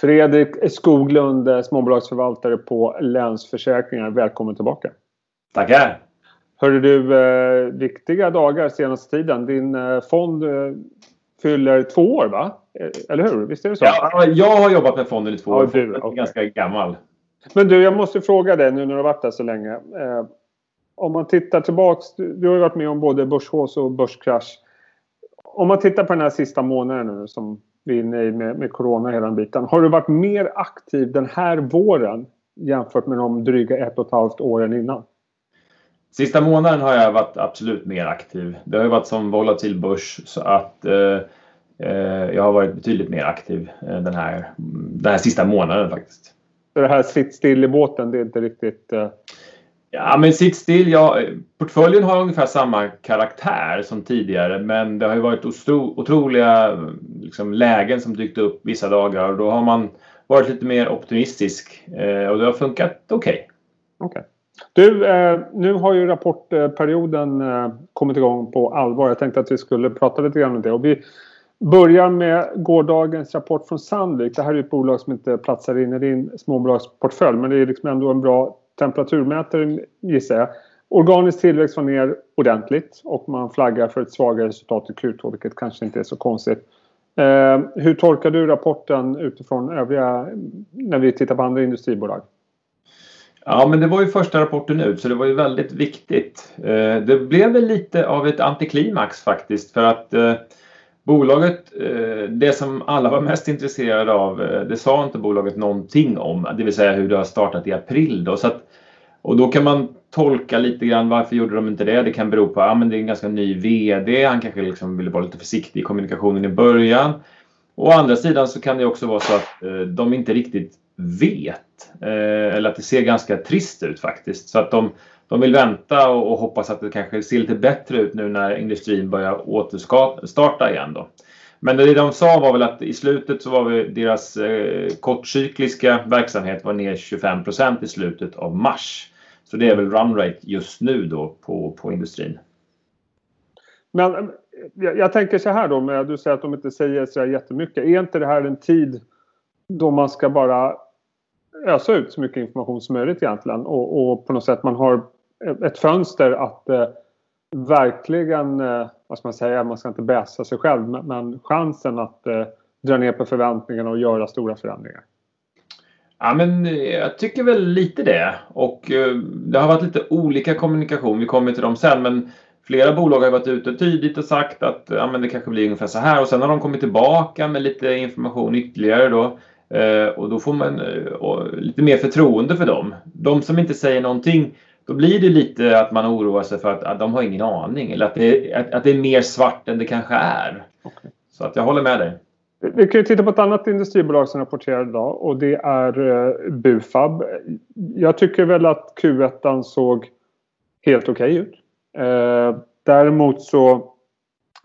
Fredrik Skoglund, eh, småbolagsförvaltare på Länsförsäkringar. Välkommen tillbaka. Tackar. Hörde du, eh, viktiga dagar senaste tiden. Din eh, fond eh, fyller två år, va? Eh, eller hur? Visst är det så? Ja, jag har jobbat med fonden i två Ja, år. du, okej. ganska gammal. Men du, jag måste fråga dig nu när du har varit där så länge. Eh, om man tittar tillbaks. Du, du har ju varit med om både börshausse och börskrasch. Om man tittar på den här sista månaden nu som vi är inne i med, med corona hela den biten. Har du varit mer aktiv den här våren jämfört med de dryga ett och ett halvt åren innan? Sista månaden har jag varit absolut mer aktiv. Det har ju varit som volatil börs så att eh, eh, jag har varit betydligt mer aktiv eh, den, här, den här sista månaden faktiskt. Så det här sitt still i båten, det är inte riktigt... Eh, Ja, men sitt still. Ja, portföljen har ungefär samma karaktär som tidigare, men det har ju varit otroliga liksom, lägen som dykt upp vissa dagar och då har man varit lite mer optimistisk eh, och det har funkat okej. Okej. Du, eh, nu har ju rapportperioden eh, kommit igång på allvar. Jag tänkte att vi skulle prata lite grann om det. Och vi börjar med gårdagens rapport från Sandvik. Det här är ett bolag som inte platsar in i din småbolagsportfölj men det är liksom ändå en bra temperaturmätare gissar jag. Organisk tillväxt var ner ordentligt och man flaggar för ett svagare resultat i Q2 vilket kanske inte är så konstigt. Eh, hur tolkar du rapporten utifrån övriga när vi tittar på andra industribolag? Ja, men det var ju första rapporten ut så det var ju väldigt viktigt. Eh, det blev väl lite av ett antiklimax faktiskt för att eh, bolaget, eh, det som alla var mest intresserade av, eh, det sa inte bolaget någonting om, det vill säga hur det har startat i april. Då, så att, och då kan man tolka lite grann varför gjorde de inte det? Det kan bero på att ah, men det är en ganska ny VD, han kanske liksom ville vara lite försiktig i kommunikationen i början. Å andra sidan så kan det också vara så att eh, de inte riktigt vet. Eh, eller att det ser ganska trist ut faktiskt. Så att de, de vill vänta och, och hoppas att det kanske ser lite bättre ut nu när industrin börjar återstarta igen. Då. Men det de sa var väl att i slutet så var vi, deras eh, kortcykliska verksamhet var ner 25% i slutet av mars. Så det är väl run rate just nu då på, på industrin. Men eh, jag, jag tänker så här då, med, du säger att de inte säger så jättemycket. Är inte det här en tid då man ska bara ösa ut så mycket information som möjligt egentligen och, och på något sätt man har ett fönster att eh, verkligen, eh, vad ska man säga, man ska inte bäsa sig själv men, men chansen att eh, dra ner på förväntningarna och göra stora förändringar. Ja, men eh, jag tycker väl lite det. Och eh, det har varit lite olika kommunikation. Vi kommer till dem sen. Men flera bolag har varit ute tydligt och sagt att eh, ja, men det kanske blir ungefär så här. Och sen har de kommit tillbaka med lite information ytterligare då. Eh, och då får man eh, lite mer förtroende för dem. De som inte säger någonting, då blir det lite att man oroar sig för att, att de har ingen aning. Eller att det, att, att det är mer svart än det kanske är. Okej. Så att jag håller med dig. Vi kan titta på ett annat industribolag som rapporterar idag och det är eh, Bufab. Jag tycker väl att Q1 såg helt okej ut. Eh, däremot så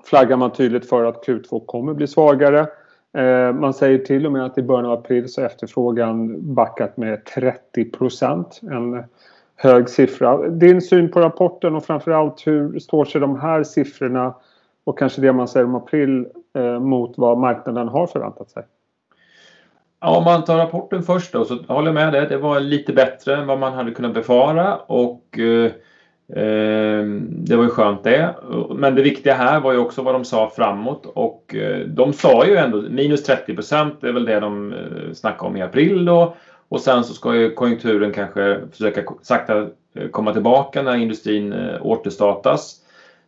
flaggar man tydligt för att Q2 kommer bli svagare. Eh, man säger till och med att i början av april så är efterfrågan backat med 30 procent. En hög siffra. Din syn på rapporten och framförallt hur står sig de här siffrorna och kanske det man säger om april eh, mot vad marknaden har förväntat sig? Ja, om man tar rapporten först då så håller jag med dig. Det var lite bättre än vad man hade kunnat befara och eh, eh det var ju skönt det. Men det viktiga här var ju också vad de sa framåt och eh, de sa ju ändå minus 30 procent. Det är väl det de eh, snackade om i april då. Och sen så ska ju konjunkturen kanske försöka sakta eh, komma tillbaka när industrin eh, återstartas.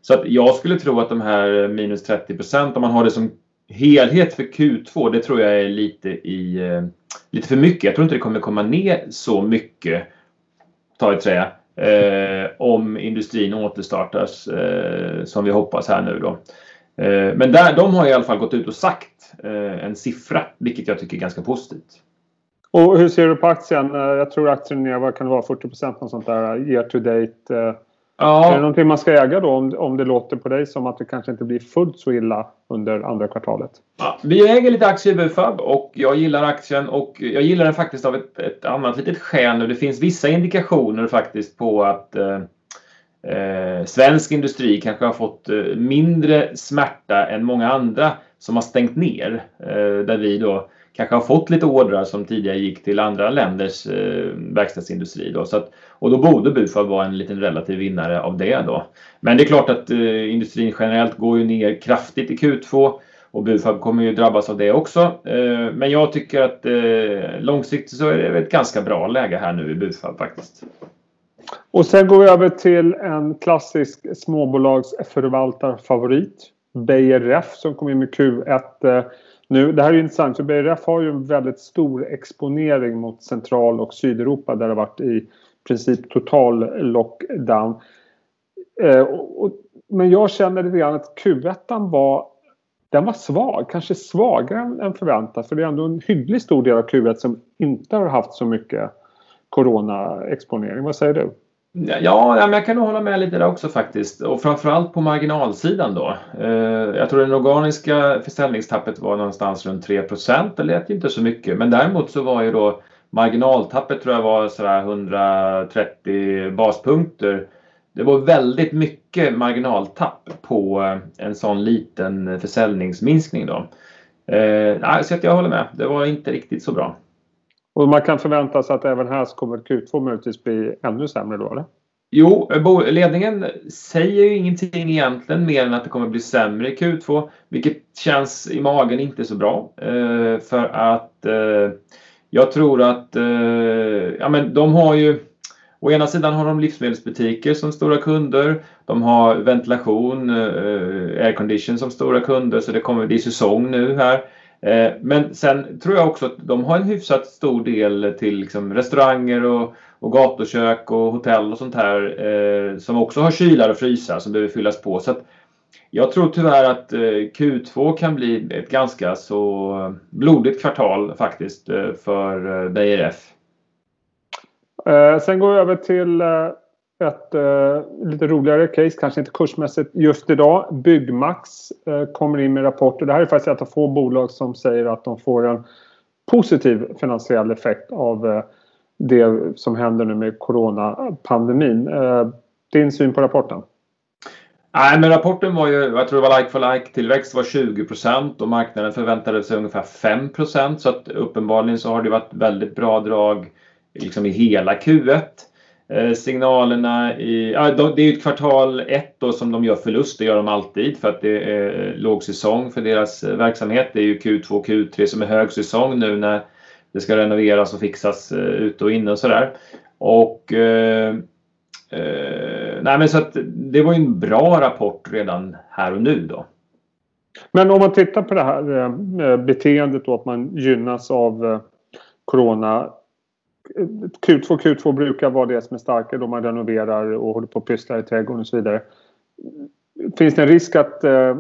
Så att jag skulle tro att de här eh, minus 30 procent, om man har det som helhet för Q2, det tror jag är lite, i, lite för mycket. Jag tror inte det kommer komma ner så mycket, ta i trä, eh, om industrin återstartas eh, som vi hoppas här nu då. Eh, men där, de har i alla fall gått ut och sagt eh, en siffra, vilket jag tycker är ganska positivt. Och hur ser du på aktien? Eh, Jag tror aktien är, vad kan det vara, 40 procent något sånt där year to date. Eh, Är det Ja, någonting man ska äga då om, om det låter på dig som att det kanske inte blir fullt så illa under andra kvartalet? Ja, vi äger lite aktier i Bufab och jag gillar aktien och jag gillar den faktiskt av ett, ett annat litet skäl nu. Det finns vissa indikationer faktiskt på att eh, eh, svensk industri kanske har fått eh, mindre smärta än många andra som har stängt ner. Eh, där vi då kanske har fått lite ordrar som tidigare gick till andra länders eh, verkstadsindustri. Då. Så att, och då borde Bufab vara en liten relativ vinnare av det. Då. Men det är klart att eh, industrin generellt går ju ner kraftigt i Q2 och Bufab kommer ju drabbas av det också. Eh, men jag tycker att eh, långsiktigt så är det ett ganska bra läge här nu i Bufab faktiskt. Och sen går vi över till en klassisk småbolagsförvaltarfavorit. Beijer Ref som kom in med Q1 eh, nu. Det här är intressant för Beijer Ref har ju en väldigt stor exponering mot Central och Sydeuropa där det har varit i princip total lockdown. Eh, men jag känner lite grann att Q1 var den var svag, kanske svagare än förväntat. För det är ändå en hyggligt stor del av Q1 som inte har haft så mycket coronaexponering. Vad säger du? Ja, men jag kan nog hålla med lite där också faktiskt. Och framförallt på marginalsidan då. Eh, jag tror det organiska försäljningstappet var någonstans runt 3 Det lät ju inte så mycket. Men däremot så var ju då marginaltappet tror jag var sådär 130 baspunkter det var väldigt mycket marginaltapp på eh, en sån liten försäljningsminskning. Då. Eh, så att jag håller med. Det var inte riktigt så bra. Och man kan förvänta sig att även här så kommer Q2 möjligtvis bli ännu sämre då eller? Jo, ledningen säger ju ingenting egentligen mer än att det kommer bli sämre i Q2. Vilket känns i magen inte så bra. Eh, för att eh, jag tror att eh, ja, men de har ju Å ena sidan har de livsmedelsbutiker som stora kunder. De har ventilation, aircondition som stora kunder så det kommer bli säsong nu här. Eh, men sen tror jag också att de har en hyfsat stor del till liksom restauranger och, och gatukök och hotell och sånt här eh, som också har kylar och frysar som behöver fyllas på. Så jag tror tyvärr att eh, Q2 kan bli ett ganska så blodigt kvartal faktiskt eh, för Beijer F. Sen går vi över till ett eh, lite roligare case, kanske inte kursmässigt just idag. Byggmax eh, kommer in med rapporter. Det här är faktiskt ett av få bolag som säger att de får en positiv finansiell effekt av eh, det som händer nu med coronapandemin. Eh, din syn på rapporten? Nej, men rapporten var ju, jag tror det var like for like tillväxt var 20 och marknaden förväntade sig ungefär 5% så att uppenbarligen så har det varit väldigt bra drag liksom i hela Q1. Eh, signalerna i, ja, det är ju ett kvartal ett då som de gör förlust, det gör de alltid för att det är eh, låg säsong för deras eh, verksamhet. Det är ju Q2 och Q3 som är högsäsong nu när det ska renoveras och fixas ute och inne och sådär. Och eh, eh, nej men så att det var ju en bra rapport redan här och nu då. Men om man tittar på det här beteendet då att man gynnas av Corona Q2, Q2 brukar vara det som är starkare då man renoverar och håller på och pysslar i trädgården och så vidare. Finns det en risk att eh,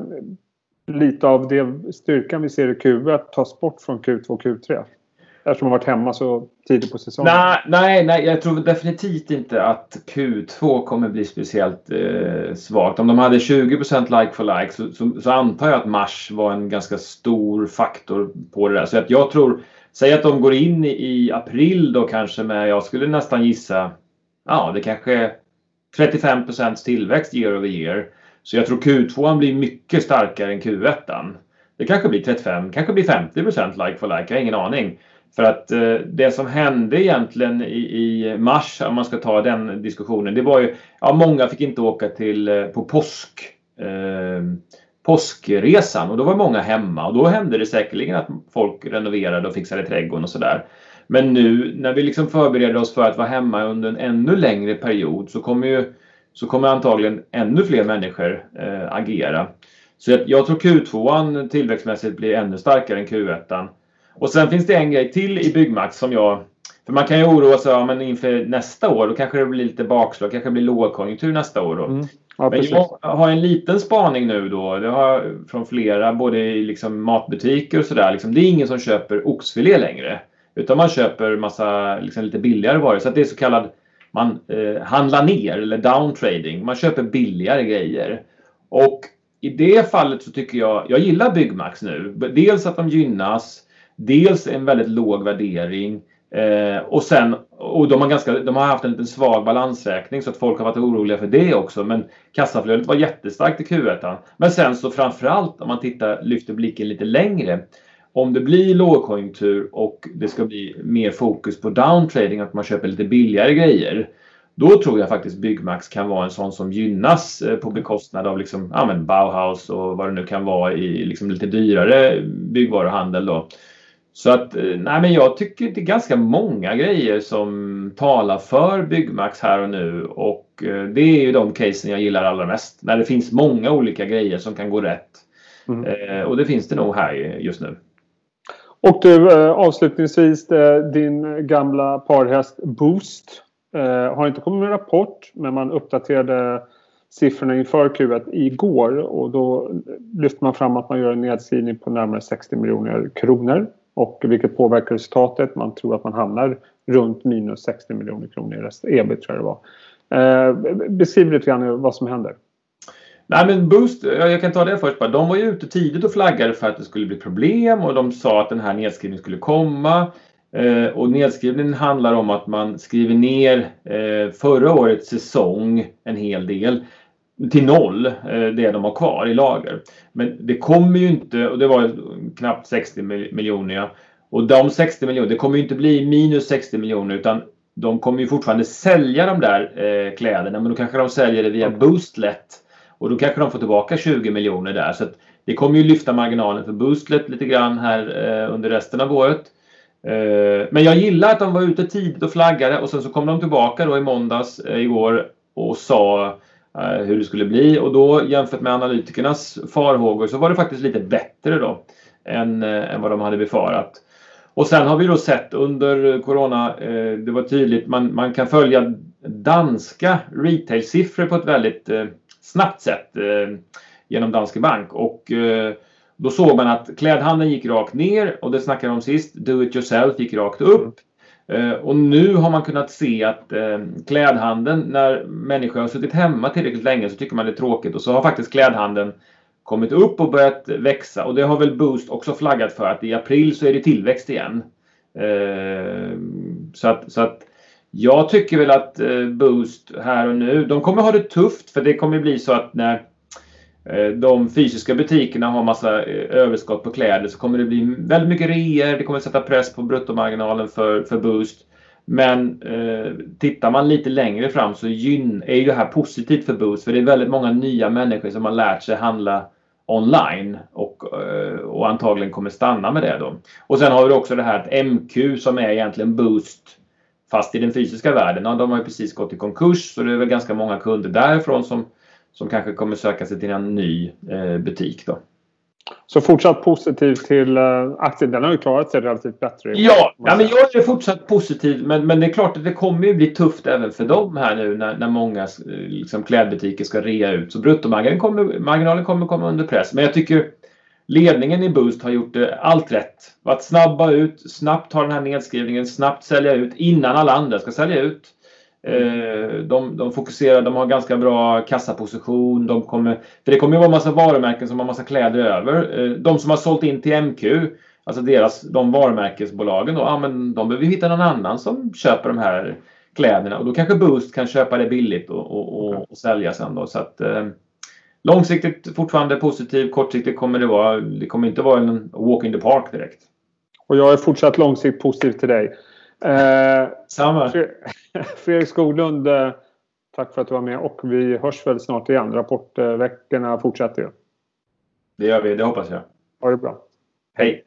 lite av det styrkan vi ser i Q1 tas bort från Q2 och Q3? Eftersom man varit hemma så tidigt på säsongen. Nej, nej, nej, jag tror definitivt inte att Q2 kommer bli speciellt eh, svagt. Om de hade 20% like for like så, så, så, antar jag att mars var en ganska stor faktor på det där. Så att jag tror Säg att de går in i april då kanske med, jag skulle nästan gissa, ja det kanske är 35% tillväxt year over year. Så jag tror Q2 blir mycket starkare än Q1. Det kanske blir 35, kanske blir 50 like for like, jag har ingen aning. För att eh, det som hände egentligen i, i, mars, om man ska ta den diskussionen, det var ju, ja många fick inte åka till, eh, på påsk. Eh, påskresan och då var många hemma och då hände det säkerligen att folk renoverade och fixade trädgården och sådär. Men nu när vi liksom förbereder oss för att vara hemma under en ännu längre period så kommer ju så kommer antagligen ännu fler människor eh, agera. Så jag, jag tror Q2 tillväxtmässigt blir ännu starkare än Q1. Och sen finns det en grej till i Byggmax som jag för man kan ju oroa sig ja, men inför nästa år. Då kanske det blir lite bakslag. kanske det blir lågkonjunktur nästa år. Då. Mm. Ja, men jag har en liten spaning nu då. Det har från flera, både i liksom matbutiker och sådär. Liksom, det är ingen som köper oxfilé längre. Utan man köper massa liksom, lite billigare varor. Så det är så kallad man eh, handlar ner eller downtrading. Man köper billigare grejer. Och i det fallet så tycker jag, jag gillar Byggmax nu. Dels att de gynnas, dels en väldigt låg värdering. Eh, och sen, och de har, ganska, de har haft en liten svag balansräkning så att folk har varit oroliga för det också. Men kassaflödet var jättestarkt i Q1. Men sen så framförallt om man tittar, lyfter blicken lite längre om det blir lågkonjunktur och det ska bli mer fokus på downtrading, att man köper lite billigare grejer. Då tror jag faktiskt Byggmax kan vara en sån som gynnas eh, på bekostnad av liksom, ja, men Bauhaus och vad det nu kan vara i liksom lite dyrare byggvaruhandel. Då. Så att, eh, nej men jag tycker det är ganska många grejer som talar för Byggmax här och nu och eh, det är ju de casen jag gillar allra mest. När det finns många olika grejer som kan gå rätt. Mm. Och det finns det nog här just nu. Och du avslutningsvis din gamla parhäst Boost Eh, har inte kommit med rapport men man uppdaterade siffrorna inför Q1 igår och då lyfter man fram att man gör en nedskrivning på närmare 60 miljoner kronor. Och vilket påverkar resultatet. Man tror att man hamnar runt minus 60 miljoner kronor i rest, ebit tror jag det var. Eh, beskriv lite grann vad som händer. Nej men Boost, jag kan ta det först bara. De var ju ute tidigt och flaggade för att det skulle bli problem och de sa att den här nedskrivningen skulle komma. Eh, och nedskrivningen handlar om att man skriver ner eh, förra årets säsong en hel del till noll, eh, det de har kvar i lager. Men det kommer ju inte, och det var knappt 60 miljoner ja. Och de 60 miljoner, det kommer ju inte bli minus 60 miljoner utan de kommer ju fortfarande sälja de där eh, kläderna men då kanske de säljer det via Boostlet. Och då kanske de får tillbaka 20 miljoner där. Så det kommer ju lyfta marginalen för Boostlet lite grann här eh, under resten av året. Eh, men jag gillar att de var ute tidigt och flaggade och sen så kom de tillbaka då i måndags eh, igår och sa Eh, hur det skulle bli och då jämfört med analytikernas farhågor så var det faktiskt lite bättre då än, eh, än vad de hade befarat. Och sen har vi då sett under Corona, eh, det var tydligt, man, man kan följa danska retail-siffror på ett väldigt snabbt sätt genom Danske Bank och då såg man att klädhandeln gick rakt ner och det snackade vi om sist. Do it yourself gick rakt upp. Mm. Eh, och nu har man kunnat se att eh, klädhandeln, när människor har suttit hemma tillräckligt länge så tycker man det är tråkigt och så har faktiskt klädhandeln kommit upp och börjat växa och det har väl Boost också flaggat för att i april så är det tillväxt igen. Eh, så att, så att jag tycker väl att Boost här och nu, de kommer ha det tufft för det kommer bli så att när Eh, de fysiska butikerna har massa eh, överskott på kläder så kommer det bli väldigt mycket reor. Det kommer sätta press på bruttomarginalen för, för Boost. Men eh, tittar man lite längre fram så gyn, är ju det här positivt för Boost för det är väldigt många nya människor som har lärt sig handla online och, eh, och antagligen kommer stanna med det då. Och sen har vi också det här att MQ som är egentligen Boost fast i den fysiska världen. Ja, de har ju precis gått i konkurs så det är väl ganska många kunder därifrån som som kanske kommer söka sig till en ny eh, butik. Då. Så fortsatt positiv till uh, aktien. Den har ju klarat sig relativt bättre. Ja, ja men jag är fortsatt positiv. Men, men det är klart att det kommer ju bli tufft även för dem här nu när, när många liksom, klädbutiker ska rea ut. Så bruttomarginalen kommer, marginalen kommer komma under press. Men jag tycker ledningen i Boost har gjort allt rätt. Varit snabba ut, snabbt ta den här nedskrivningen, snabbt sälja ut innan alla andra ska sälja ut. Eh, de, de fokuserar, de har ganska bra kassaposition. De kommer, för det kommer ju vara massa varumärken som har massa kläder över. Eh, de som har sålt in till MQ, alltså deras, de varumärkesbolagen då, ja, men de behöver hitta någon annan som köper de här kläderna och då kanske Boost kan köpa det billigt och, och, och, och sälja sen då. Så att, eh, långsiktigt fortfarande positiv, kortsiktigt kommer det vara, det kommer inte vara en walk in the park direkt. Och jag är fortsatt långsiktigt positiv till dig. Eh, Samma. Fredrik Skoglund, eh, tack för att du var med och vi hörs väl snart igen. Rapportveckorna fortsätter ju. Det gör vi, det hoppas jag. Ha det bra. Hej.